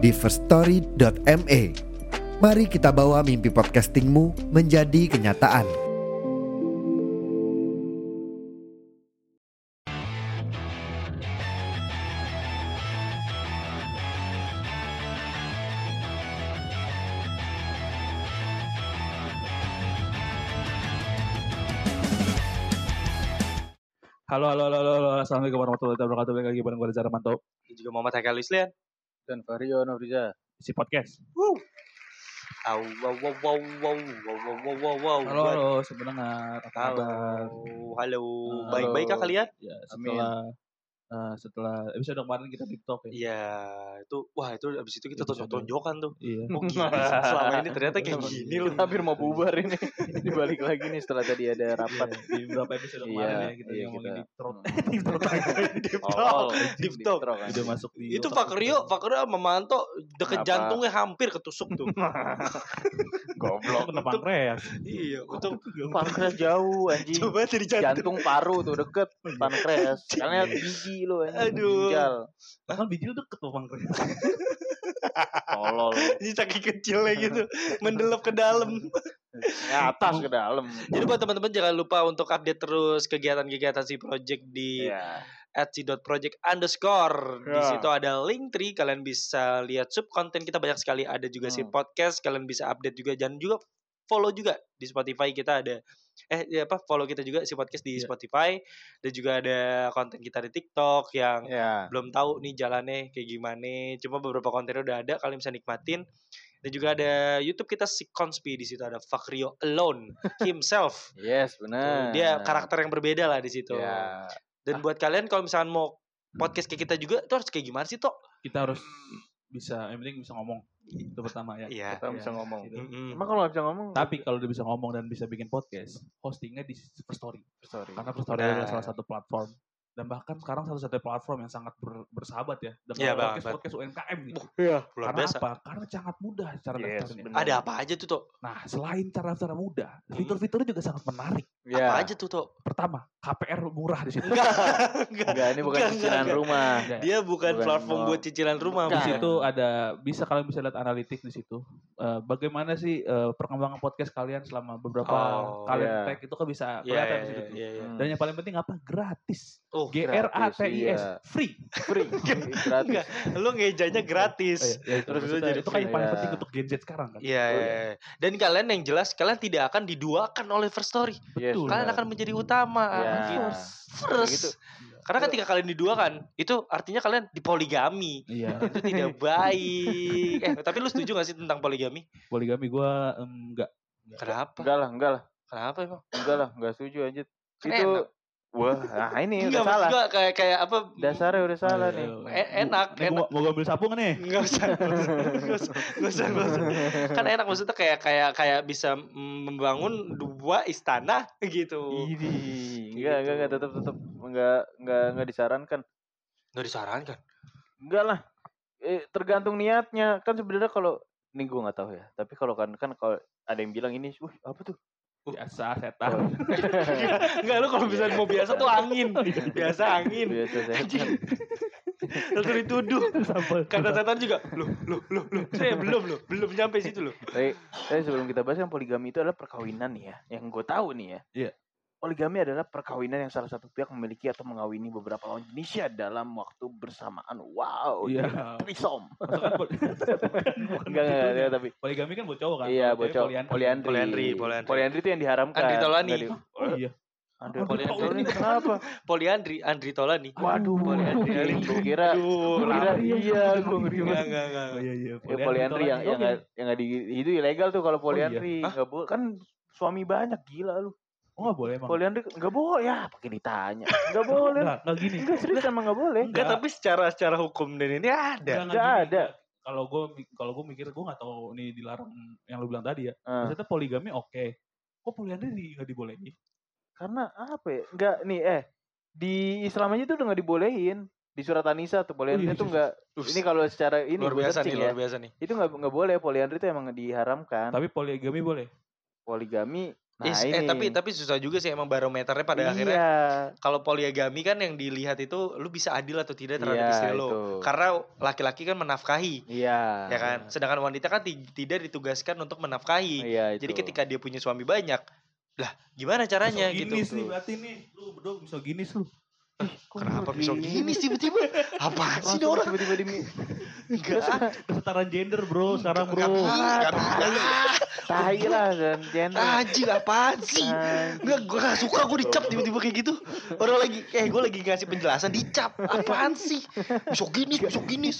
di firststory.me. Mari kita bawa mimpi podcastingmu menjadi kenyataan. Halo, halo, halo, halo, halo. Assalamualaikum warahmatullahi wabarakatuh. Balik lagi bareng gue Reza Ramanto. Dan juga Muhammad Haikal Islian. Dan Vario Nofriza. Isi podcast. Au, wow, wow, wow, wow, wow, wow, wow, wow, wow. Halo, halo, sebenarnya apa Halo, kabar? halo. Halo. Baik-baik kah kalian? Ya, setelah eh, setelah episode kemarin kita TikTok ya. Iya, itu wah itu abis itu kita Itu tonjok-tonjokan tuh. Iya. Oh gila, selama ini ternyata kayak gini loh. Hampir mau bubar ini. Dibalik lagi nih setelah tadi ada rapat. Iya, Di beberapa episode Iya, kemarin ya kita iya, ngomongin kita- di. Hmm. Di Oh, deep talk. talk, Udah masuk di Itu Pak. Rio, Pak Rio sama Manto deket jantungnya hampir ketusuk tuh. Goblok. Kena pankreas. iya, untuk Pankreas jauh anjing. coba dari jantung. Jantung paru tuh deket pankreas. Karena biji lo anjing. Aduh. Ginjal. Bahkan biji lu deket tuh pankreas. Tolol. Ini saking kecilnya gitu, mendelep ke dalam. Ya, atas ke dalam. Jadi buat teman-teman jangan lupa untuk update terus kegiatan-kegiatan si project di Iya. at si.project underscore di Ya. situ ada link tree kalian bisa lihat sub konten kita banyak sekali ada juga si Hmm. podcast kalian bisa update juga dan juga follow juga di Spotify kita ada eh ya apa follow kita juga si podcast di Iya. Spotify dan juga ada konten kita di TikTok yang Ya. belum tahu nih jalannya kayak gimana cuma beberapa kontennya udah ada kalian bisa nikmatin dan juga ada YouTube kita si Konspi di situ ada Fakrio alone himself Yes, benar. dia karakter yang berbeda lah di situ Ya. dan buat kalian kalau misalkan mau podcast kayak kita juga itu harus kayak gimana sih Tok? Kita harus bisa, yang penting bisa ngomong. Itu pertama ya. Iya. Kita bisa ngomong. Gitu. Mm-mm. Emang kalau bisa ngomong? Tapi kalau dia bisa ngomong dan bisa bikin podcast, hostingnya di Super Story. Karena First Story Benar. adalah salah satu platform dan bahkan sekarang satu-satunya platform yang sangat ber- bersahabat ya dengan Iya, podcast banget. podcast UMKM nih. Iya. Luar Karena biasa. apa? Karena sangat mudah cara Yes, daftarnya. Ada apa aja tuh Tok? Nah, selain cara daftar mudah, Hmm. fitur-fiturnya juga sangat menarik. Ya. Apa aja tuh Tok? Pertama, KPR murah di situ. Enggak. Enggak. Enggak, ini bukan Enggak, cicilan enggak, rumah. Dia bukan, Bukan platform mau- buat cicilan rumah. Di Bukan. situ ada bisa kalian bisa lihat analitik di situ. Eh, bagaimana sih eh, perkembangan podcast kalian selama beberapa Oh, kalian iya. tag itu kan bisa Iya, kelihatan iya, di situ. iya, iya, iya. Hmm. Dan yang paling penting apa? Gratis. Oh, G R A T I S iya. free. Free. Gratis. enggak. Lu ngejanya gratis. Oh, iya, iya, Terus maksudnya jadi itu kan yang paling penting Iya. untuk Gen Z sekarang kan. Iya, Oh, iya, iya. iya. Dan kalian yang jelas kalian tidak akan diduakan oleh First Story. Yes, Betul. Kalian akan menjadi utama. Ya. First. First. Gitu. Karena ketika kalian diduakan, itu artinya kalian dipoligami. Iya. itu tidak baik. Eh, tapi lu setuju gak sih tentang poligami? Poligami gua em, enggak. Kenapa? Enggak lah, enggak lah. Kenapa emang? Enggak lah, enggak setuju aja. Kan itu enak. Wah, nah ini Enggak udah salah. gua kayak kayak apa? Dasarnya udah salah Ayo, nih. ayo. Enak, Nih, enak. gua mau ambil sapu nggak nih? Enggak usah, enggak usah, enggak usah, enggak usah, enggak usah. Kan enak maksudnya kayak kayak kayak bisa membangun dua istana gitu. Ini enggak, enggak, enggak tetap tetap enggak enggak enggak disarankan. Enggak disarankan. Enggak lah. Eh, tergantung niatnya. Kan sebenarnya kalau ini gua nggak tahu ya. Tapi kalau kan kan kalau ada yang bilang ini, wih apa tuh? Biasa setan. Enggak lu kalau misalnya mau biasa tuh angin. Biasa angin. Biasa. Anjing. Lalu dituduh. Kata setan juga, loh, loh, loh, loh. Saya belum loh, belum nyampe situ loh. Tapi, tapi sebelum kita bahas yang poligami itu adalah perkawinan nih ya. Yang gue tahu nih ya. Iya. Poligami adalah perkawinan yang salah satu pihak memiliki atau mengawini beberapa lawan jenisnya dalam waktu bersamaan. Wow. Iya. Maksudnya kan Enggak, enggak, begitunya. enggak, tapi Poligami kan buat cowok kan. iya cewek bocor poliandri. poliandri. Poliandri, poliandri. Itu yang diharamkan. Andri. Nggak di- Oh iya. Andri Poliandri. Kenapa? Poliandri, Andri Tolani. Waduh, Poliandri. Gue kira, kira iya, gue ngeri Enggak, banget. enggak, enggak. Oh iya iya. Ya, poliandri yang yang yang nggak di itu ilegal tuh kalau iya. poliandri Hah? nggak boleh kan suami banyak gila lu Oh nggak boleh emang. poliandri nggak boleh ya pakai ditanya nggak boleh Nggak, nggak gini. enggak serius emang nggak boleh Enggak, tapi secara secara hukum dan ini ada. Nggak, nggak Nggak gini. ada. kalau gue kalau gue mikir gue nggak tahu ini dilarang yang lu bilang tadi ya. Ah. Maksudnya poligami oke. Kok poliandri di- nggak dibolehin? Karena apa ya? Enggak nih eh di Islam aja tuh udah nggak dibolehin. Di surat An-Nisa tuh poliandri iya, tuh iya. enggak Ups, ini kalau secara ini luar biasa nih, searching luar ya. biasa nih. Itu nggak nggak boleh poliandri itu emang diharamkan. Tapi poligami boleh. Poligami nah Eh, ini. eh, tapi tapi susah juga sih emang barometernya pada iya, akhirnya kalau poligami kan yang dilihat itu lu bisa adil atau tidak terhadap iya, istri lo. itu. Karena laki-laki kan menafkahi, Iya. ya kan? Sedangkan wanita kan ti- tidak ditugaskan untuk menafkahi. Iya itu. Jadi ketika dia punya suami banyak, lah gimana caranya gitu? Misoginis nih berarti nih. Lu berdua misoginis lu. Kenapa bisa gini tiba-tiba? Apaan sih nih orang? tiba-tiba demi Enggak. Kesetaraan gender bro sekarang bro. Enggak, enggak, enggak. tai lah dan gender. Anjing apaan sih? Enggak, gue gak suka gue dicap tiba-tiba kayak gitu. Orang lagi, eh gue lagi ngasih penjelasan dicap. Apaan sih? Misoginis, misoginis.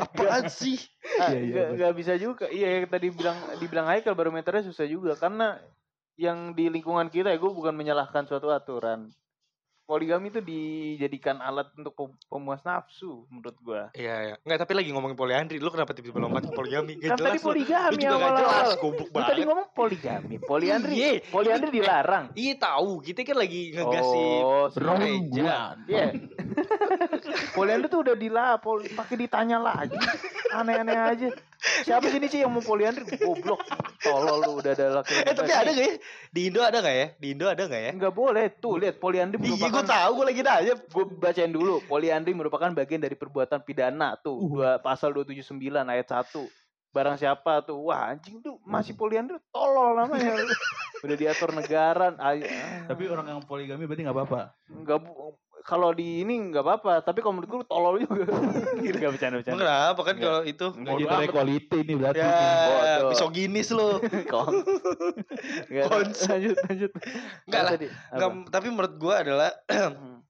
Apaan sih? Ah, Iya, iya, bisa juga. Iya yang tadi bilang dibilang Haikal barometernya susah juga karena yang di lingkungan kita ya gue bukan menyalahkan suatu aturan. Poligami itu dijadikan alat untuk pem- pemuas nafsu menurut gua. Iya, iya. Enggak, tapi lagi ngomongin poliandri. Lu kenapa tiba-tiba lompat ke poligami? Gak Kan tadi jelas lu. poligami Lu awal-awal. jelas, goblok Lu tadi banget. ngomong poligami, poliandri. Iya. Poliandri dilarang. Iya tahu, kita kan lagi ngegasih Oh. Iya. poliandri tuh udah dilapor, pakai ditanya lagi. Aneh-aneh aja. Siapa sih ini sih yang mau poliandri? Goblok. Tolol lu udah ada laki Eh tapi ada gak ya? Di Indo ada gak ya? Di Indo ada gak ya? Enggak boleh. Tuh lihat poliandri Iya gue merupakan tahu, gue lagi nanya. gue bacain dulu. Poliandri merupakan bagian dari perbuatan pidana tuh. Dua pasal 279 ayat 1. Barang siapa tuh, wah anjing tuh masih poliandri tolol namanya. Udah diatur negara. ay- ah. Tapi orang yang poligami berarti nggak apa-apa. enggak bu- kalau di ini enggak apa-apa, tapi kalau menurut gue tolol juga. Enggak bercanda Emang bercanda. kenapa kan kalau itu? Enggak gender amat. equality ini berarti. Ya, misoginis. Kong. Enggak, Konsep. lanjut lanjut. Enggak Apa lah. tadi? Enggak, Apa? tapi menurut gue adalah Hmm.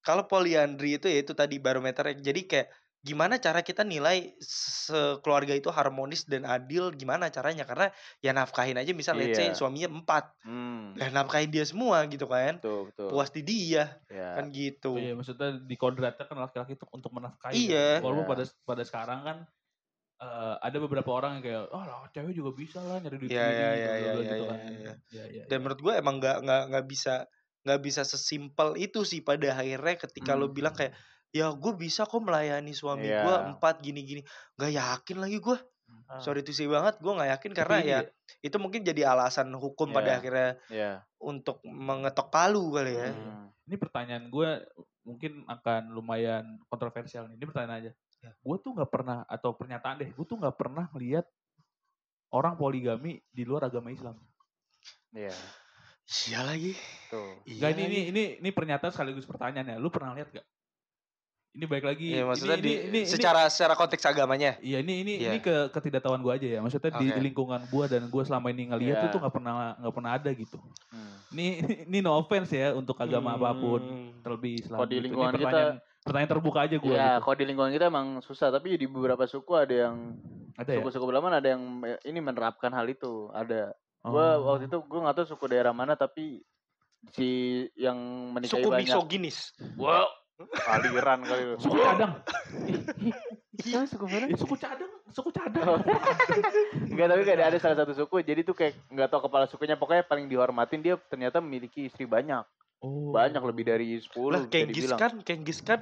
kalau poliandri itu ya itu tadi barometer jadi kayak gimana cara kita nilai sekeluarga itu harmonis dan adil gimana caranya karena ya nafkahin aja misal let's say Iya. suaminya empat Hmm. ya nafkahin dia semua gitu kan Betul, betul. puas di dia Ya. kan gitu Iya, maksudnya di kodratnya kan laki-laki itu untuk menafkahi. Iya. kan. Walaupun Iya. pada pada sekarang kan eh, ada beberapa orang yang kayak, oh lah cewek juga bisa lah nyari duit Iya, sendiri," iya, gitu, iya, gitu, iya, gitu iya, kan. iya. Iya, iya, dan iya. menurut gue emang nggak nggak nggak bisa nggak bisa sesimpel itu sih pada akhirnya ketika lo Hmm. bilang kayak ya gue bisa kok melayani suami Iya. gue empat gini gini nggak yakin lagi gue sorry to say banget gue nggak yakin karena ini ya itu mungkin jadi alasan hukum pada Iya. akhirnya Ya. untuk mengetok palu kali ya Hmm. Ini pertanyaan gue mungkin akan lumayan kontroversial nih. Ini pertanyaan aja. Ya. Gue tuh nggak pernah atau pernyataan deh, gue tuh nggak pernah lihat orang poligami di luar agama Islam. Iya. iya lagi Tuh. iya Gak ini, ini lagi. ini ini pernyataan sekaligus pertanyaan ya. Lu pernah lihat gak? Ini baik lagi. Iya, maksudnya ini, di ini, ini, secara secara konteks agamanya Iya ini ini Iya. ini ke ketidaktahuan gue aja ya. Maksudnya di, Oke. di lingkungan gue dan gue selama ini ngeliat Iya. itu tuh nggak pernah nggak pernah ada gitu. Hmm. Ini ini no offense ya untuk agama apa pun Hmm. terlebih Islam. Kalau di gitu. Ini lingkungan kita- pertanyaan, pertanyaan terbuka aja gue. Ya, gitu. kalau di lingkungan kita emang susah, tapi di beberapa suku ada yang Ada ya. suku-suku Belaman ada yang ini menerapkan hal itu. Ada. Gua Oh. waktu itu gua nggak tahu suku daerah mana tapi si yang menikahi suku banyak. misoginis Wow. Aliran kali lu. suku cadang. Iya, suku mana? Suku cadang, suku cadang. Enggak tapi kayak ada salah satu suku jadi tuh kayak nggak tahu kepala sukunya pokoknya paling dihormatin dia ternyata memiliki istri banyak. Oh. Banyak lebih dari 10 lah dibilang. kan Genghis kan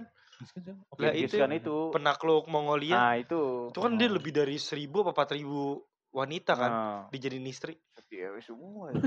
Oke, Genghis itu kan itu. penakluk Mongolia Nah, itu. itu kan dia Oh. lebih dari seribu apa empat ribu wanita kan Nah, dijadiin istri cewek semua. ya.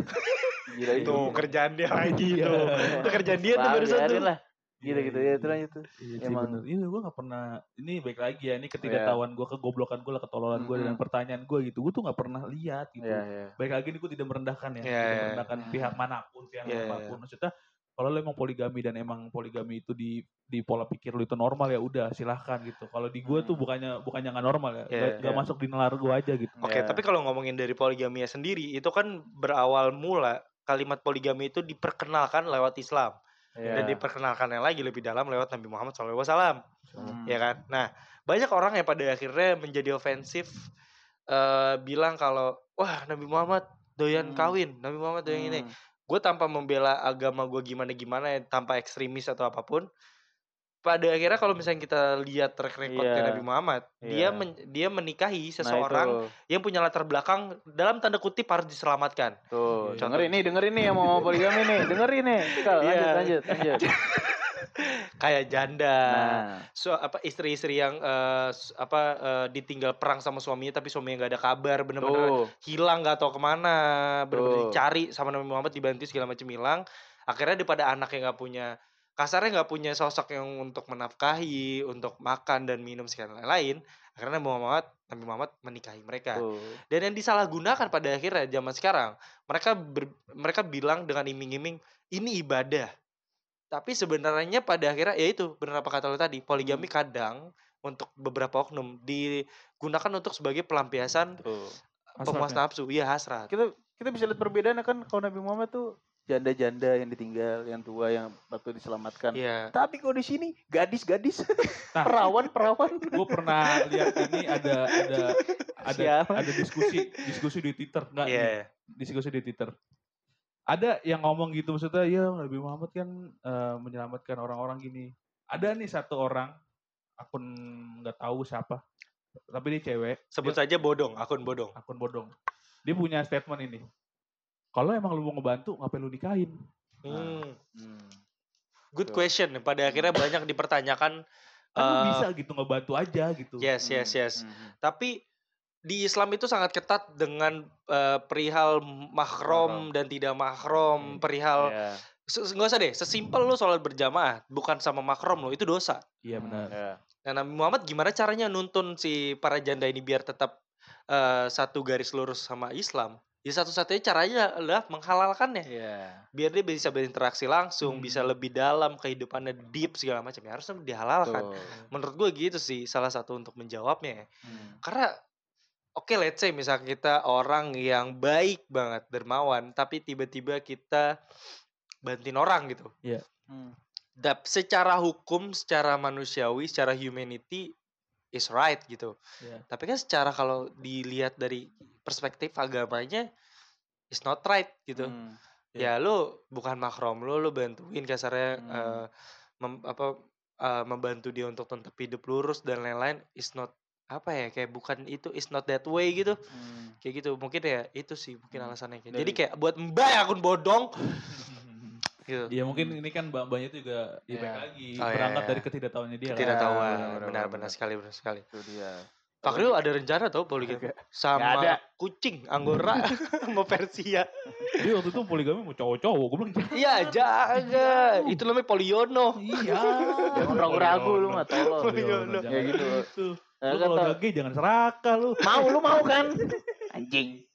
Gila itu itu. kerjaan dia lagi Iya. tuh itu kerjaan dia tuh barusan biarin tuh lah. Gitu gitu ya itu lanjut tuh. Iya Emang- bener. Iya gue gak pernah. Ini baik lagi ya. Ini ketidaktahuan gue, kegoblokan gue, lah, ketololan gue, dan pertanyaan gue gitu. Gue tuh gak pernah lihat gitu. Iya, iya. Baik lagi ini gue tidak merendahkan ya. Iya, tidak iya, merendahkan iya. pihak mana pun, pihak Iya, iya, apa pun. Maksudnya kalau lo emang poligami dan emang poligami itu di di pola pikir lo itu normal ya udah silahkan gitu. Kalau di gue tuh bukannya bukannya nggak normal ya. Iya, Gak, iya. gak masuk di nalar gue aja gitu. Oke, Ya. tapi kalau ngomongin dari poligaminya sendiri, itu kan berawal mula kalimat poligami itu diperkenalkan lewat Islam Iya. dan diperkenalkannya lagi lebih dalam lewat Nabi Muhammad SAW, Hmm. ya kan? Nah, banyak orang yang pada akhirnya menjadi ofensif eh, bilang kalau wah Nabi Muhammad doyan Hmm. kawin, Nabi Muhammad doyan ini. Hmm. Gue tanpa membela agama gue gimana gimana, tanpa ekstremis atau apa pun, pada akhirnya kalau misalnya kita lihat track record Iya. Nabi Muhammad, Iya. dia men- dia menikahi Nah, seseorang itu. yang punya latar belakang dalam tanda kutip harus diselamatkan. Tuh, Iya. dengerin nih, dengerin nih yang mau poligami nih, dengerin nih. Kal, lanjut, Iya. lanjut, lanjut. Kayak janda, Nah, so, apa istri-istri yang s- apa eh, ditinggal perang sama suaminya tapi suaminya nggak ada kabar, bener-bener tuh, hilang nggak tahu ke mana, bener-bener Tuh. dicari sama Nabi Muhammad dibantu segala macam hilang. Akhirnya daripada anak yang nggak punya kasarnya nggak punya sosok yang untuk menafkahi, untuk makan dan minum segala lain. Akhirnya Nabi Muhammad Nabi Muhammad menikahi mereka. tuh. Dan yang disalahgunakan pada akhirnya zaman sekarang, mereka ber- mereka bilang dengan iming-iming ini ibadah. Tapi sebenarnya pada akhirnya ya itu benar apa kata lo tadi, poligami kadang untuk beberapa oknum digunakan untuk sebagai pelampiasan Tuh. pemuas nafsu, iya hasrat. Kita kita bisa lihat perbedaannya kan kalau Nabi Muhammad tuh janda-janda yang ditinggal, yang tua yang waktu diselamatkan. Iya. Tapi kalau di sini gadis-gadis, Nah. perawan-perawan. gue pernah lihat ini ada ada ada Siapa? ada diskusi diskusi di Twitter enggak Iya. nih, diskusi di Twitter ada yang ngomong gitu maksudnya ya Nabi Muhammad kan eh, menyelamatkan orang-orang gini ada nih satu orang akun nggak tahu siapa tapi dia cewek Sebut dia saja bodong, akun bodong. akun bodong dia punya statement ini kalau emang lu mau ngebantu ngapain lu nikahin Hmm. Hmm. Good question. Pada akhirnya banyak dipertanyakan. kan lu eh, bisa gitu ngebantu aja gitu Yes, yes, Hmm, yes. hmm, Tapi di Islam itu sangat ketat dengan eh, perihal mahrom dan tidak mahrom, perihal Iya, Se- nggak usah deh, sesimpel lu sholat berjamaah bukan sama makrom lo itu dosa. iya benar iya. Nah Nabi Muhammad gimana caranya nuntun si para janda ini biar tetap eh, satu garis lurus sama Islam? Ya satu-satunya caranya adalah menghalalkannya. Iya. Biar dia bisa berinteraksi langsung, Hmm. bisa lebih dalam kehidupannya deep segala macam. Ya harusnya dihalalkan. Tuh. Menurut gue gitu sih salah satu untuk menjawabnya. ya. Hmm. Karena oke let's say misalnya kita orang yang baik banget dermawan tapi tiba-tiba kita bantuin orang gitu. Hmm. Dap, secara hukum, secara manusiawi, secara humanity is right gitu. Iya. Tapi kan secara kalau dilihat dari perspektif agamanya is not right gitu. Hmm. Ya lu bukan makrom lu, lu bantuin kasarnya Hmm. eh, mem- apa eh, membantu dia untuk tetap hidup lurus dan lain-lain is not apa ya kayak bukan itu is not that way gitu Hmm. kayak gitu mungkin ya itu sih mungkin Hmm. alasannya kayak jadi kayak buat mbak akun bodong gitu Iya mungkin ini kan mbak-mbaknya itu juga ya Iya. baik lagi Oh, iya, berangkat iya. dari ketidaktahuannya dia. tidak kan. tahu benar, benar, benar benar. benar sekali benar sekali Itu dia. Pak Rio ada rencana tau poligami Nggak. sama Nggak ada. kucing anggora sama Persia Dia waktu itu poligami mau cowok-cowok. Gue bilang jangan. iya jaga itu namanya poliono Iya. Jangan ragu-ragu lu mah tolol. Poliono. Jangan Ya gitu. Lu kalau tau- gay jangan serakah lu. mau lu mau kan? Anjing.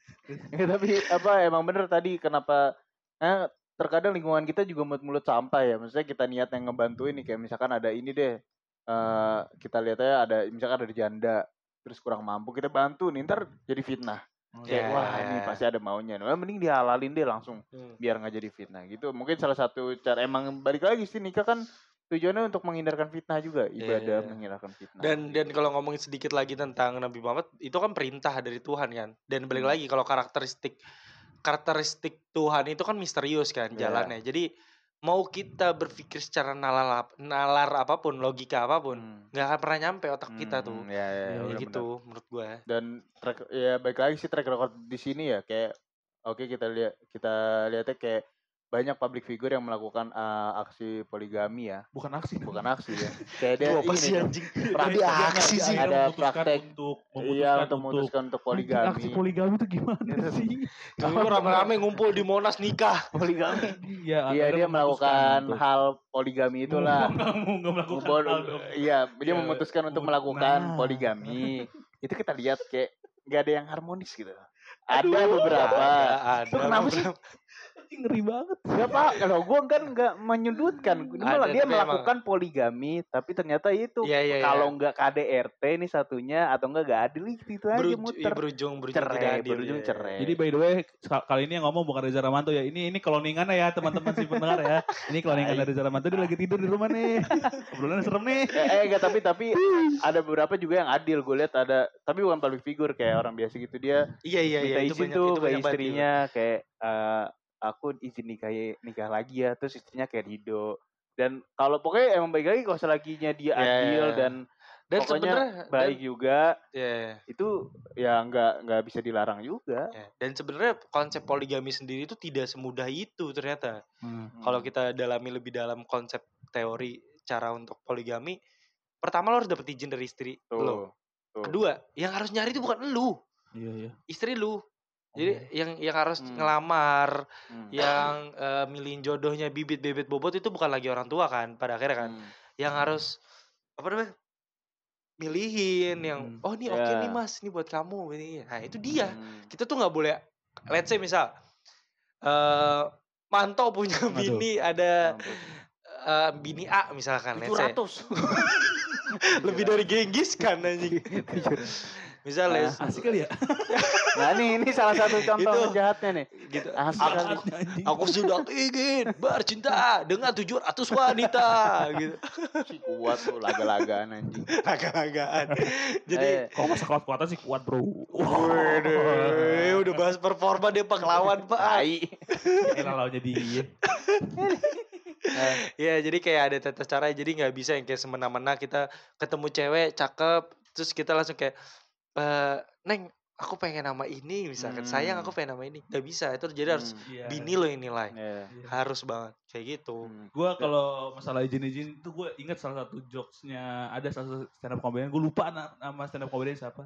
Ya, tapi apa emang bener tadi kenapa eh, terkadang lingkungan kita juga mulut-mulut sampah ya. Maksudnya kita niat yang ngebantuin nih kayak misalkan ada ini deh. eh kita lihat aja ada misalkan ada janda terus kurang mampu kita bantu nih ntar jadi fitnah kayak Ya, wah ya, ini ya. pasti ada maunya nah, mending dihalalin deh langsung Hmm. biar nggak jadi fitnah gitu mungkin salah satu cara emang balik lagi sih nikah kan tujuannya untuk menghindarkan fitnah juga ibadah Iya. menghindarkan fitnah dan dan kalau ngomongin sedikit lagi tentang Nabi Muhammad itu kan perintah dari Tuhan kan dan balik Hmm. lagi kalau karakteristik karakteristik Tuhan itu kan misterius kan Iya. jalannya jadi mau kita berpikir secara nalar nalar apa pun logika apa pun Hmm. nggak akan pernah nyampe otak kita Hmm, tuh ya, ya, Ya, ya, Kayak benar-benar. gitu menurut gue dan track ya baik lagi sih track record di sini ya kayak oke kita lihat kita lihatnya kayak banyak public figure yang melakukan uh, aksi poligami ya. Bukan aksi. bukan aksi ya. Kayak dia apa ini sih anjing? nggak- aksi sih. Ada memutuskan praktek. untuk iya untuk memutuskan untuk poligami. Aksi poligami itu gimana sih? Dulu rame-rame ngumpul di Monas nikah. Poligami. Iya, iya dia memutuskan melakukan untuk- hal poligami itulah. Nggak mau nggak melakukan hal iya dia Iya, memutuskan untuk melakukan nah. poligami. Itu kita lihat kayak nggak ada yang harmonis gitu. Ada Aduh, beberapa ada, Itu kenapa sih? Anjing, ngeri banget. Gak apa, kalau gue kan nggak menyudutkan. Malah Ada, dia tapi emang- melakukan poligami, tapi ternyata itu Iya, iya, kalau iya. nggak KDRT nih satunya atau enggak gak adil gitu, itu aja Beruj- iya, muter. berujung berujung cerai, tidak adil berujung iya. cerai. Jadi by the way kali ini yang ngomong bukan Reza Ramanto ya. Ini ini cloningannya ya teman-teman si pendengar ya. Ini cloningan dari Reza Ramanto dia lagi tidur di rumah nih. Obrolannya serem nih. eh, eh enggak tapi tapi ada beberapa juga yang adil gue lihat ada tapi bukan public figure kayak orang biasa gitu dia iya iya iya minta itu izin banyak tuh ke banyak iya. istrinya kayak eh, aku izin nikah nikah lagi ya terus istrinya kayak Rido dan kalau pokoknya emang baik lagi kalau selaginya dia Ya, adil ya. dan Dan pokoknya sebenarnya baik dan, juga ya, itu ya nggak nggak bisa dilarang juga ya. dan sebenarnya konsep poligami sendiri itu tidak semudah itu ternyata. Kalau Hmm. kita dalami lebih dalam konsep teori cara untuk poligami, pertama lo harus dapet izin dari istri tuh, lo. tuh. Kedua, yang harus nyari itu bukan lu, Iya iya. istri lu. Jadi Oke. yang yang harus Hmm. ngelamar, Hmm. yang eh, milihin jodohnya bibit bebet bobot itu bukan lagi orang tua kan pada akhirnya kan. Hmm. Yang harus apa namanya? milihin yang Hmm. oh ini oke Ya. nih Mas, ini buat kamu ini. Nah, itu dia. Hmm. Kita tuh nggak boleh let's say misal eh Manto punya bini ada eh, bini A misalkan let's say. 700 lebih dari Genghis kan anjing. Misal Ah. les- Asik kali ya. nah ini ini salah satu contoh Itu. penjahatnya nih gitu. Asik Aku, kali. Aku sudah ingin bercinta dengan 700 wanita gitu. si kuat tuh laga-lagaan anjing Agak-agakan. Jadi Eh, Kalau masa kuat-kuatan sih kuat bro. Waduh, udah bahas performa dia pahlawan pak. tai Gila lawannya dia. Eh, Ya jadi kayak ada tata cara jadi nggak bisa yang kayak semena-mena kita ketemu cewek cakep terus kita langsung kayak eh neng aku pengen nama ini misalkan sayang Hmm. aku pengen nama ini nggak bisa itu jadi harus hmm, Iya. bini lo yang nilai iya. harus banget kayak gitu Hmm. Gue kalau masalah izin-izin itu gue ingat salah satu jokesnya ada salah satu stand up comedian gue lupa na- nama stand up comedian siapa.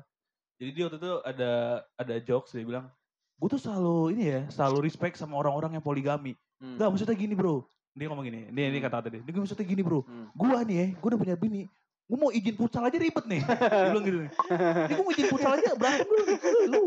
Jadi dia waktu itu ada ada jokes dia bilang gue tuh selalu ini ya selalu respect sama orang-orang yang poligami. Hmm. Enggak maksudnya gini bro. Dia ngomong gini. Ini ini Hmm. kata tadi. Dia maksudnya gini bro. Hmm. Gua nih ya, gue udah punya bini. Gue mau izin futsal aja ribet nih. Dia bilang gitu nih. Ini gue mau izin futsal aja berantem dulu. Lu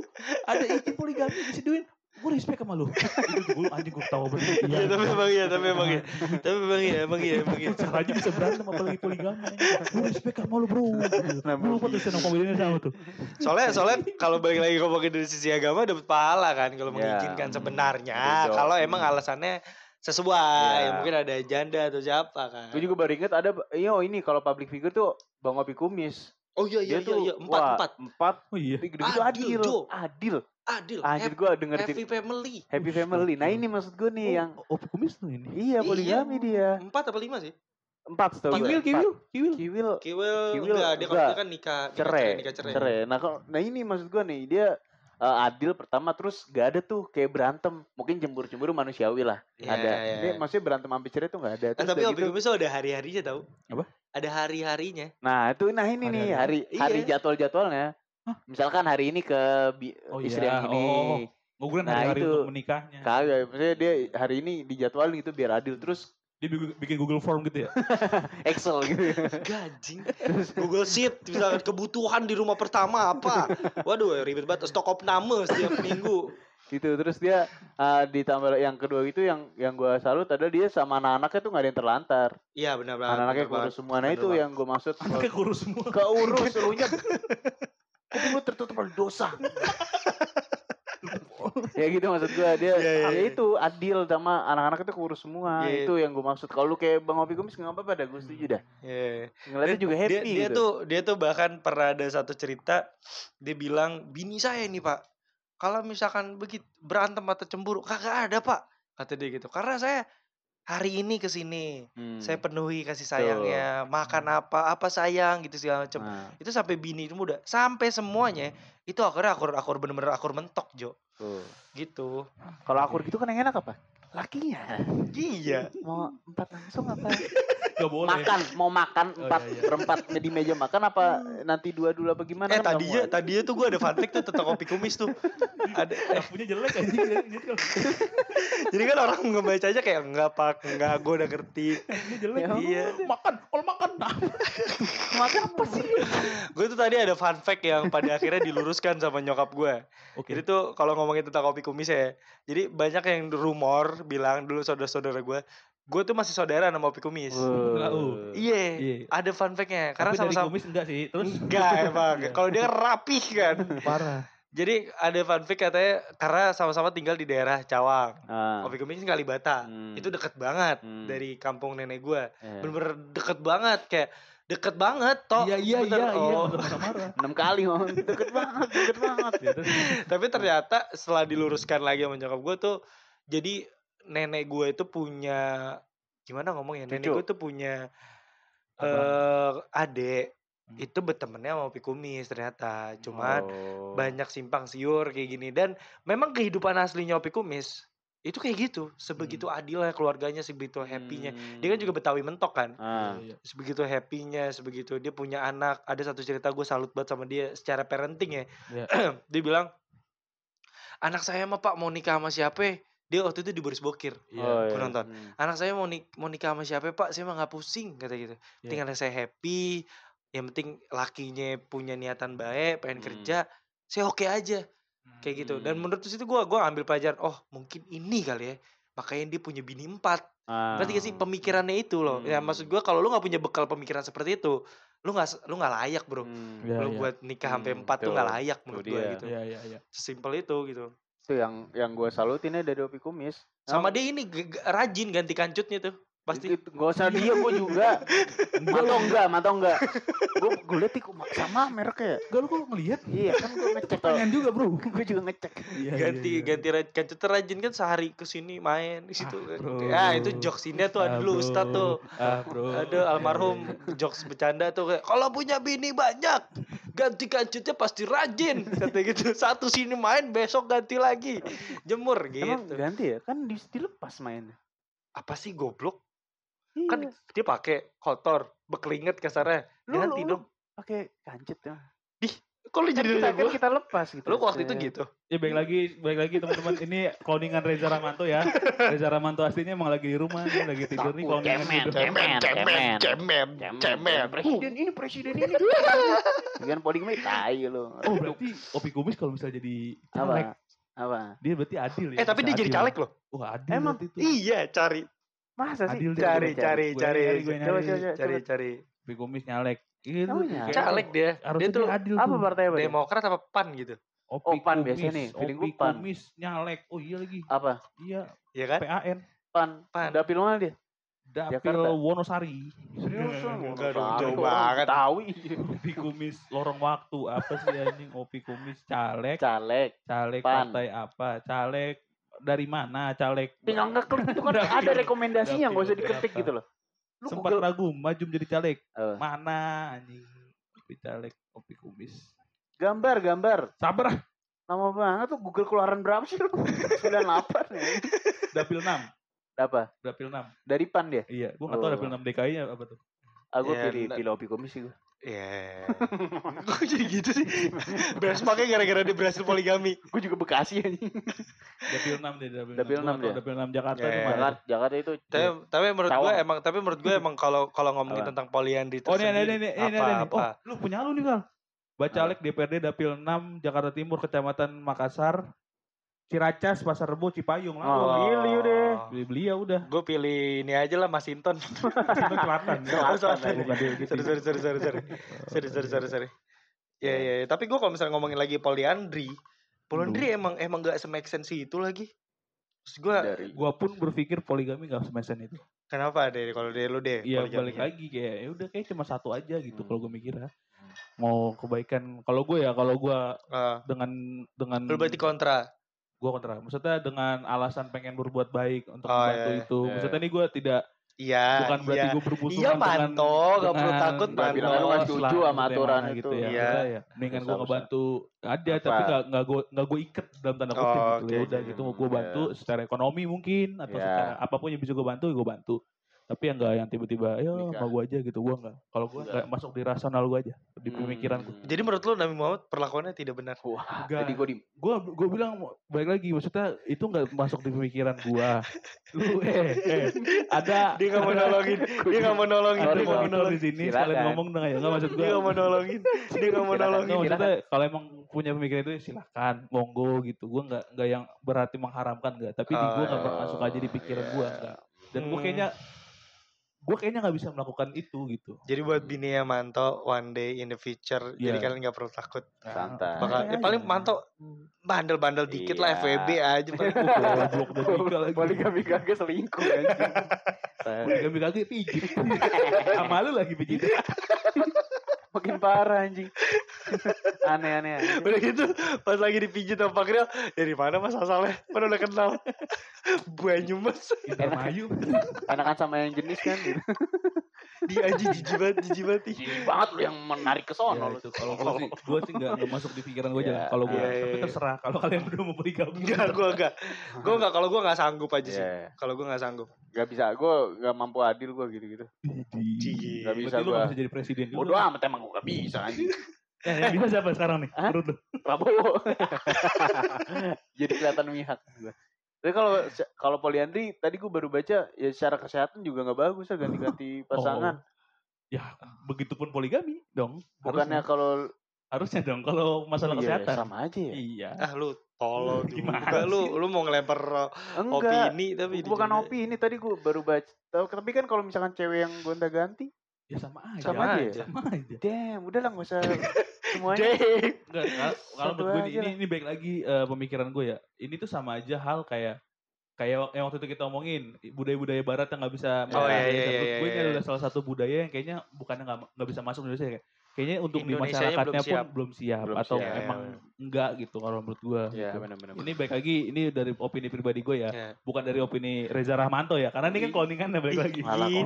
ada izin poligami diseduin. Gue respect sama lu. Itu gue anjing gue ketawa banget. Iya tapi emang iya tapi emang iya tapi emang iya emang iya emang iya Futsal aja bisa berantem apalagi poligami. Gue respect sama lu bro. Gue lupa tuh up comedian sama tuh. soalnya soalnya kalau balik lagi ngomongin dari sisi agama dapat pahala kan kalau Ya. mengizinkan Hmm. sebenarnya kalau emang alasannya sesuai Ya. mungkin ada janda atau siapa kan Gue juga baru inget ada, iya oh ini kalau public figure tuh Bang Opi Kumis. oh iya iya Dia tuh, iya, iya. empat wah, empat Empat, Oh iya. gitu Adil, adil. Jo. Adil. adil Anjir happy, gue denger happy family happy family. Nah ini maksud gue nih yang, Oh, Opi kumis tuh ini. iya poligami dia. empat apa lima sih Empat setahu gue. Kiwil, kiwil, kiwil. Kiwil Kiwil, Kiwil enggak dia enggak. dia kan nikah nikah cerai, nikah cerai. cerai. Nah, kalau nah ini maksud gue nih dia eh, adil pertama terus gak ada tuh kayak berantem. Mungkin cemburu-cemburu manusiawi lah. Iya, ada. iya, Ini iya. maksudnya berantem sampai cerai tuh gak ada. Eh, Terus tapi udah Opi gitu- ada hari-harinya tau Apa? ada hari-harinya Nah itu nah ini nih hari Hari-hari. hari Iya. jadwal-jadwalnya. Misalkan hari ini ke bi- Oh istri iya, yang ini. oh. Gue kira Nah, hari-hari itu. untuk menikahnya. Kagak, maksudnya dia hari ini dijadwalin gitu biar adil terus Dia bikin- bikin Google Form gitu ya. Excel gitu. gajing Google Sheet misalkan kebutuhan di rumah pertama apa waduh ribet banget stok of nama setiap minggu gitu terus dia eh, ditambah yang kedua itu yang yang gue salut adalah dia sama anak-anaknya tuh nggak ada yang terlantar iya benar banget anak-anaknya benar banget. kurus semua nah Bener itu banget. yang gue maksud Anaknya kurus semua. keurus lu nya Kuping lu tertutup oleh dosa ya gitu maksud gue dia iya, ya iya. itu adil sama anak-anak itu kurus semua Iya, itu yang gue maksud. Kalau lu kayak bang Opi Kumis nggak apa-apa dah gue setuju dah. Iya. ngeliatnya juga happy dia, dia gitu. tuh dia tuh bahkan pernah ada satu cerita dia bilang bini saya nih pak kalau misalkan begitu berantem atau cemburu kagak ada pak kata dia gitu. Karena saya hari ini ke sini Hmm. saya penuhi kasih sayangnya makan apa apa sayang gitu segala macam Nah, itu sampai bini itu muda sampai semuanya itu akhirnya akur akur bener-bener akur mentok jo. Tuh. gitu. Kalau akur gitu kan yang enak apa? Lakinya. Iya. Mau empat langsung apa Gak boleh. makan mau makan Oh, empat iya, iya. berempat di meja makan apa nanti dua dulu apa gimana eh kan nggak tadinya muat. tadinya tuh gue ada fun fact tuh tentang kopi kumis tuh ada Nyapunya jelek kalau jadi kan orang ngebacanya kayak enggak pak enggak gue udah ngerti ini jelek. Ya Iya. Makan, kalau makan. Nah. makan apa sih gue tuh tadi ada fun fact yang pada akhirnya diluruskan sama nyokap gue Oke. jadi tuh kalau ngomongin tentang kopi kumis ya jadi banyak yang rumor bilang dulu saudara-saudara gue gue tuh masih saudara sama kopi kumis Tahu. iya Iya. ada fun factnya karena Tapi dari sama-sama kumis enggak sih. Terus enggak emang Iya. kalau dia kan rapih kan parah. jadi ada fun fact katanya karena sama-sama tinggal di daerah Cawang ah. kopi kumis Kalibata Hmm. itu deket banget Hmm. dari kampung nenek gue Iya. bener-bener deket banget kayak deket banget toh Iya iya iya iya. oh. Marah. enam kali ngomong deket banget deket banget terus tapi ternyata setelah diluruskan lagi sama nyokap gue tuh jadi nenek gue itu punya gimana ngomongnya nenek Cucu. gue tuh punya eh adik Hmm. itu bertemannya sama Opi Kumis ternyata cuman Oh. banyak simpang siur kayak gini dan memang kehidupan aslinya Opi Kumis itu kayak gitu sebegitu adilnya keluarganya sebegitu happynya Hmm. dia kan juga betawi mentok kan Ah. Iya, iya. sebegitu happynya sebegitu dia punya anak ada satu cerita gue salut banget sama dia secara parenting ya Iya. dia bilang anak saya mah pak mau nikah sama siapa dia waktu itu di Boris Bokir Iya. Oh, iya. nonton. Hmm. anak saya mau, nik mau nikah sama siapa pak saya mah nggak pusing kata gitu Iya. tinggal saya happy yang penting lakinya punya niatan baik pengen Hmm. kerja saya oke aja kayak gitu dan Hmm. menurut situ gue gua ambil pelajaran oh mungkin ini kali ya makanya dia punya bini empat Ah. ngerti gak sih pemikirannya itu loh ya Hmm. maksud gue kalau lu nggak punya bekal pemikiran seperti itu lu nggak lu nggak layak bro Hmm. Iya, lu iya. buat nikah sampai Hmm, empat tuh nggak layak menurut gue gitu Iya, iya, iya. sesimpel itu gitu Itu yang yang gue salutinnya dari Opi Kumis. sama dia ini rajin ganti kancutnya tuh pasti Itu, gak usah dia gue juga. Mantau enggak, mantau enggak. Gue gue liat kok sama mereknya. Enggak lu kok ngelihat? Iya kan gue ngecek tuh. Pertanyaan juga, Bro. Gue juga ngecek. Iya, ganti iya, iya. ganti kancutnya rajin kan sehari ke sini main di situ Ah, bro. ah itu jokesnya tuh ada Ah, dulu tuh Ah, bro. ada almarhum jokes bercanda tuh kayak kalau punya bini banyak ganti kancutnya pasti rajin kata gitu satu sini main besok ganti lagi jemur Emang gitu ganti ya? Kan di, dilepas mainnya. apa sih goblok Iya. kan dia pakai kotor berkeringet kasarnya Lu- ganti lu- dong pakai kancut ya. kok lu Kan jadi kita, kan kita lepas gitu. lu waktu itu gitu Ya baik lagi, baik lagi teman-teman. Ini cloningan Reza Ramanto ya. Reza Ramanto aslinya emang lagi di rumah, dia lagi tidur nih cloningan cemen, gitu. cemen. cemen, cemen Cemen. Presiden ini, presiden ini. Dengan poligami tai lu. Oh berarti Opi Kumis kalau misalnya jadi caleg, apa? Apa? dia berarti adil ya. eh tapi dia jadi caleg loh Wah adil Emang? berarti itu. iya cari Masa sih? Adil dia. cari Coba, cari cari Coba, coba, coba. cari cari Opi Kumis nyalek. Gitu. Oh, nyalek. kayak- caleg dia Harusnya dia tuh adil Apa partai apa? demokrat apa pan gitu Opi Oh, PAN Kumis, biasanya nih, feeling Opi gue PAN. Kumis nyalek. Oh iya lagi. Apa? Iya, ya kan PAN. Pan. Pan. Dapil mana dia? Dapil Jakarta. Wonosari. Serius? Enggak dong, jauh banget. Tahu. Opi Kumis lorong waktu apa sih anjing Opi Kumis caleg Caleg. caleg Pan. partai apa caleg dari mana caleg Tinggal ngeklik itu kan ada rekomendasinya, nggak usah diketik gitu loh. Lu sempat Google- ragu maju jadi caleg Eh, mana anjing Opi caleg Opi Kumis gambar, gambar. sabar ah. Lama banget tuh Google keluaran berapa sih lu? 98 ya. dapil 6 Apa? dapil 6 Dari PAN dia? iya gua nggak tahu Oh. dapil 6 DKI nya apa tuh Aku Ya, pilih pilih Opi Kumis sih. Iya. Kok jadi gitu sih? Beres pakai gara-gara dia berhasil poligami. Gue juga Bekasi anjing. dapil 6 deh dapil, Dapil 6 Gua nggak 6 tahu dia. dapil 6 Jakarta Ya, di ya, mana Jakarta, Jakarta itu Tapi tapi menurut gue emang tapi menurut gue emang kalau kalau ngomongin Apa? tentang poliandri oh ini tersendiri, ini ini ini apa ini. apa. oh lu punya lu nih kal Bacalek DPRD Dapil 6 Jakarta Timur Kecamatan Makassar Ciracas, Pasar Rebo, Cipayung lah. Oh. Beli deh. Beli beli ya udah. Gue pilih ini aja lah Mas Inton. Selatan. Selatan. Gitu. Sorry sorry sorry sorry sorry. Sorry sorry sorry sorry. Ya ya. Tapi gue kalau misalnya ngomongin lagi Poliandri, Poliandri emang emang gak semake sense itu lagi. Terus gue gue pun berpikir poligami gak semake itu. Kenapa deh kalau deh lu deh? Iya balik lagi kayak ya udah kayak cuma satu aja gitu hmm. kalau gue mikir ya mau kebaikan kalau gue ya kalau gue uh, ah. dengan dengan lu berarti kontra gue kontra. Maksudnya dengan alasan pengen berbuat baik untuk Oh, membantu iya, itu. iya. Maksudnya ini gue tidak Iya. bukan berarti iya. gue bermusuhan Iya, dengan Manto, nggak perlu dengan- takut, nggak Manto. bilang Lu setuju sama ya, aturan itu. gitu ya. Iya. Ya. Mendingan gue ngebantu ada Apa? tapi nggak nggak gue nggak gue iket dalam tanda kutip Oh, gitu. oke, Ya udah gitu gue bantu secara ekonomi mungkin atau Iya. secara apa pun yang bisa gue bantu gue bantu. Tapi yang enggak yang tiba-tiba ayo sama gue aja gitu gue enggak. Kalau gue Enggak. enggak masuk di rasional gue aja, di pemikiran gue. Jadi menurut lu Nabi Muhammad perlakuannya tidak benar. Wah, Enggak. jadi gue di gue gue bilang baik lagi maksudnya itu nggak masuk di pemikiran gua lu eh, eh ada Dia nggak mau nolongin. Dia nggak mau nolongin. Dia nggak mau monitor di nolongin. sini sekalian ngomong dong ya nggak maksud Dia gua nggak mau nolongin. Dia nggak mau nolongin. Maksudnya kalau emang punya pemikiran itu ya silakan monggo gitu gua nggak nggak yang berarti mengharamkan nggak tapi di gua nggak Oh, masuk aja di pikiran gua iya. nggak dan gua Hmm. kayaknya gua kayaknya nggak bisa melakukan itu gitu Jadi buat bini ya Manto one day in the future. Jadi Iya. kalian nggak perlu takut. Santai. Bakal, ya paling aja. Manto bandel-bandel dikit lah Iya. FWB aja. paling. goblok lagi poligami kagak selingkuh anjing. poligami kagak pijit sama lu lagi pijit Makin parah anjing. Aneh-aneh aja. Udah gitu pas lagi dipijit sama Pak Kriel, dari mana Mas asalnya? Mana udah kenal. Banyumas. Indramayu. Enakan sama yang jenis kan gitu. Dia anjing jijik banget, jijik banget. Jijik banget lu yang menarik ke sono Ya, kalau gue sih gue sih nggak nggak masuk di pikiran gue aja kalau gue iya, tapi terserah kalau kalian berdua mau poligami Enggak, gua enggak. Gua enggak kalau gua enggak sanggup aja sih. Iya. Kalau gua enggak sanggup. Gak bisa, gue gak mampu adil gue gitu-gitu. Cie. Gak bisa Berarti lu gua. nggak bisa jadi presiden. Bodoh amat emang gue gak bisa anjing. Ya, yang bisa siapa sekarang nih? Menurut lu? Prabowo. Jadi kelihatan mihak gua. Tapi kalau kalau poliandri tadi gue baru baca ya secara kesehatan juga nggak bagus ya ganti-ganti pasangan. Ya, begitupun poligami dong. Bukannya Harusnya, kalau harusnya dong kalau masalah Iya, kesehatan. sama aja ya. Iya. Ah lu tolol Gimana juga lu sih? lu mau ngelempar uh, Enggak. opini tapi Bukan juga- opini tadi gue baru baca. Tahu tapi kan kalau misalkan cewek yang gonta-ganti, Ya sama aja. Sama aja ya? Sama aja. damn, udah lah nggak usah semuanya. Enggak, kalau- menurut gue ini, ini, baik lagi eh, pemikiran gue ya. Ini tuh sama aja hal kayak kayak yang waktu itu kita omongin budaya-budaya barat yang nggak bisa Oh, masuk iya, di iya, Indonesia. iya, Menurut gue ini iya, iya. adalah salah satu budaya yang kayaknya bukannya nggak nggak bisa masuk Indonesia kayak kayaknya untuk di masyarakatnya belum siap. pun belum siap Belum atau siap. emang enggak gitu kalau menurut gue. Iya, gitu. benar-benar. Ini baik lagi ini dari opini pribadi gue ya, Ya. bukan dari opini Reza Rahmanto ya. Karena ini kan cloningan ya balik lagi.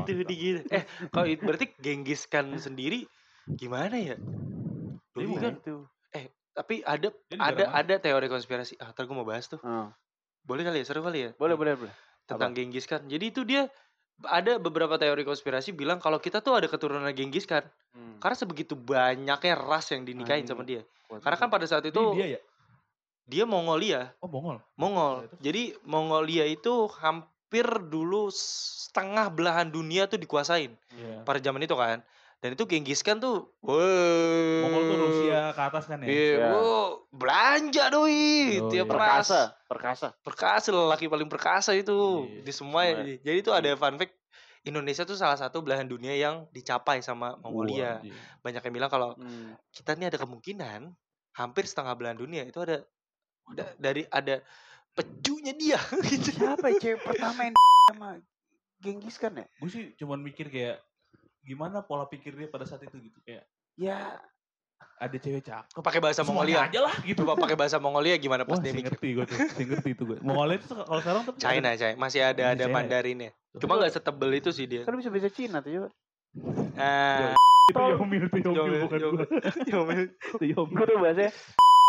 Gitu, gitu. Eh, kalau itu berarti Genghis Khan sendiri gimana ya? Dia Dulu bukan. kan, itu. tapi ada ada mana? ada teori konspirasi. Ah, ntar gue mau bahas tuh. Oh. Boleh kali ya? Seru kali ya? Boleh, boleh, boleh. Tentang Genghis Khan. Jadi itu dia ada beberapa teori konspirasi bilang kalau kita tuh ada keturunan Genghis Khan. Hmm. Karena sebegitu banyaknya ras yang dinikahin sama dia. Karena kan pada saat Itu dia ya. dia Mongolia, Oh, Mongol. Mongol. Ya? Jadi Mongolia itu hampir dulu setengah belahan dunia tuh dikuasain Iya. pada zaman itu kan. Dan itu Genghis Khan tuh, wah. Mongol tuh Rusia ke atas kan ya. Iya, Iya. wow, belanja doi, Oh, tiap iya. ras. perkasa, perkasa. Perkasa lelaki paling perkasa itu Iya, di semua. semua. Jadi itu ada fun fact Indonesia tuh salah satu belahan dunia yang dicapai sama Mongolia. Iya. Banyak yang bilang kalau Hmm. kita nih ada kemungkinan hampir setengah belahan dunia itu ada, da- dari ada pecunya dia gitu. Siapa ya cewek pertama yang sama Genghis Khan ya? gue sih cuman mikir kayak gimana pola pikir dia pada saat itu gitu kayak Ya, ada cewek cakep Pakai bahasa Mongolia. aja lah gitu Coba pakai bahasa Mongolia gimana pas wah dia mikir. ngerti gue tuh ngerti itu gue Mongolia itu kalau sekarang tuh China, China. Masih ada Masih ada China ya? Mandarinnya. Cuma nggak setebel itu sih dia. kan bisa bahasa Cina tuh coba. Ah, itu Yomil itu Yomil bukan gue Yomil. itu Yomil Gue tuh bahasanya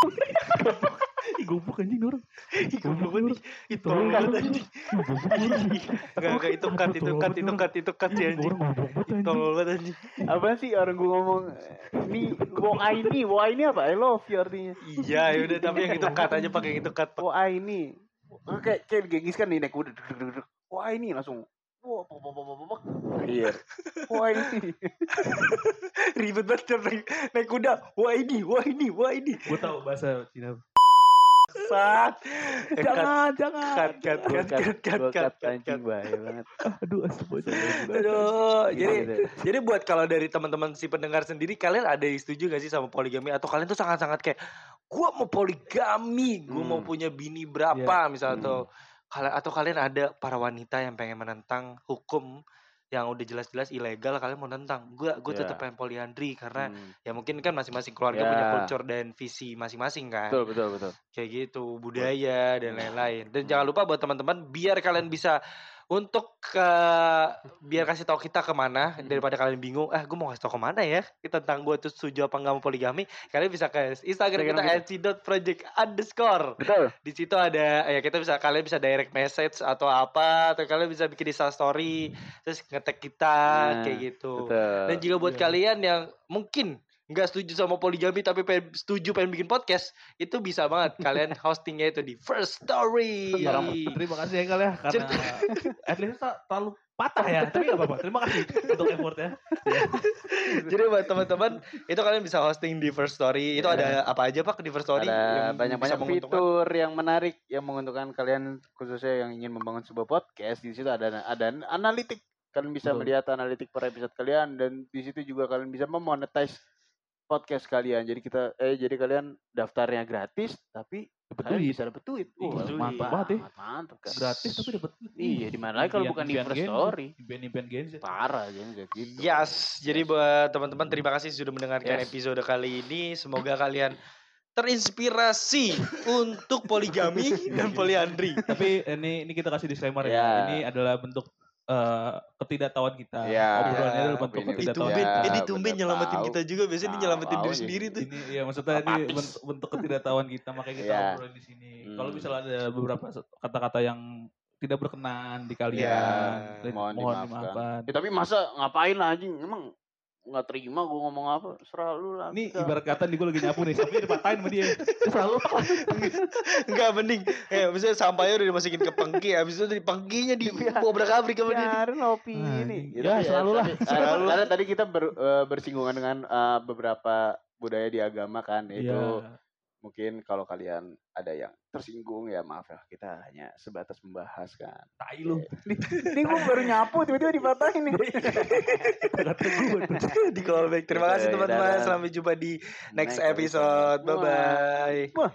ih goblok anjing orang Ih, goblok banget. Itu Tolong banget. anjing. Enggak, enggak itu cut, itu cut, itu cut, itu cut ya anjing. goblok banget anjing Tolol banget anjing. apa sih orang gue ngomong ini woa ini woa ini apa I love you artinya Iya, ya udah tapi yang itu cut aja pakai yang itu cut. Woa ini kayak kayak Genghis kan nih naik deg. wah ini langsung wah pop pop pop iya wah ini Ribet banget naik, naik kuda. Wah ini, wah ini, wah ini. gue tau bahasa Cina Sat. Eh, cut, jangan jangan cut, cut, Gua cut, cut, cut, cut, cut, anjing cut. bahaya banget aduh Aduh, Gitu jadi deh. jadi buat kalau dari teman-teman si pendengar sendiri kalian ada yang setuju gak sih sama poligami atau kalian tuh sangat-sangat kayak gua mau poligami, gua mau Hmm. punya bini berapa misalnya atau kalian atau kalian ada para wanita yang pengen menentang hukum yang udah jelas-jelas ilegal kalian mau nentang. Gua gue Ya. tetap pengen poliandri karena Hmm. ya mungkin kan masing-masing keluarga Ya. punya culture dan visi masing-masing kan. betul betul betul Kayak gitu, budaya dan lain-lain. Dan jangan lupa buat teman-teman biar kalian bisa untuk ke biar kasih tahu kita ke mana Hmm. daripada kalian bingung ah gue mau kasih tahu ke mana ya? Tentang gue tuh setuju apa nggak mau poligami kalian bisa ke Instagram kita Instagram @c.project underscore betul. Di situ ada ya kita bisa kalian bisa direct message atau apa atau kalian bisa bikin Insta story terus ngetek kita Nah, kayak gitu. betul. Dan juga buat Iya. kalian yang mungkin nggak setuju sama poligami tapi pengen, setuju pengen bikin podcast itu bisa banget kalian hostingnya itu di First Story. Ya, terima kasih ya kalian karena at least tak terlalu patah ya. Tapi gak apa-apa. Terima kasih untuk effortnya. Jadi buat teman-teman itu kalian bisa hosting di First Story. Itu ada apa aja pak di First Story? ada banyak-banyak fitur yang menarik yang menguntungkan kalian khususnya yang ingin membangun sebuah podcast. Di situ ada ada analitik. Kalian bisa Betul. melihat analitik per episode kalian dan di situ juga kalian bisa memonetize podcast kalian jadi kita eh jadi kalian daftarnya gratis tapi Dapat duit. bisa dapet duit. Iya, Wah, duit. mantap banget ya. Mantap, kan. Gratis tapi dapat duit. Iya, di mana lagi kalau bukan di First Story. Impian-impian Gen Z. Parah kayak gitu. Yes, jadi buat teman-teman terima kasih sudah mendengarkan Yes. episode kali ini. Semoga kalian terinspirasi untuk poligami dan poliandri. Tapi ini ini kita kasih disclaimer ya. Ya. Ini adalah bentuk eh, ketidaktahuan kita. Ya. Obrolannya adalah Tapi bentuk ini Itu ketidaktahuan. Ben, Ya, eh, kita. itu Ben bener nyelamatin tahu. kita juga. Biasanya dia Tahu, nyelamatin diri sendiri tuh. Ini ya maksudnya ini bentuk, bentuk ketidaktahuan kita makanya kita Ya. ngobrolin di sini. Hmm. Kalau misalnya ada beberapa kata-kata yang tidak berkenan di kalian, Ya, dan mohon mohon dimaafkan. dimaafkan. Ya, tapi masa ngapain lah anjing? Emang nggak terima gue ngomong apa? Serah lu lah. Ini ibarat kata nih gue lagi nyapu nih, sampahnya dipatahin sama dia. Selalu Enggak mending. Eh, misalnya sampahnya udah dimasukin ke pengki, habis itu di pengkinya di obrak-abrik sama dia. Biarin opini. Anjing. Gitu Ya, selalu lah. Tadi- Karena, karena tadi kita ber- eh, bersinggungan dengan eh, beberapa budaya di agama kan, yaitu Iya. Mungkin kalau kalian ada yang tersinggung ya maaf ya kita hanya sebatas membahas kan Tai lu. Ini gue baru nyapu tiba-tiba dipatahin nih. Di callback. Terima kasih teman-teman. Sampai jumpa di next episode. Bye bye.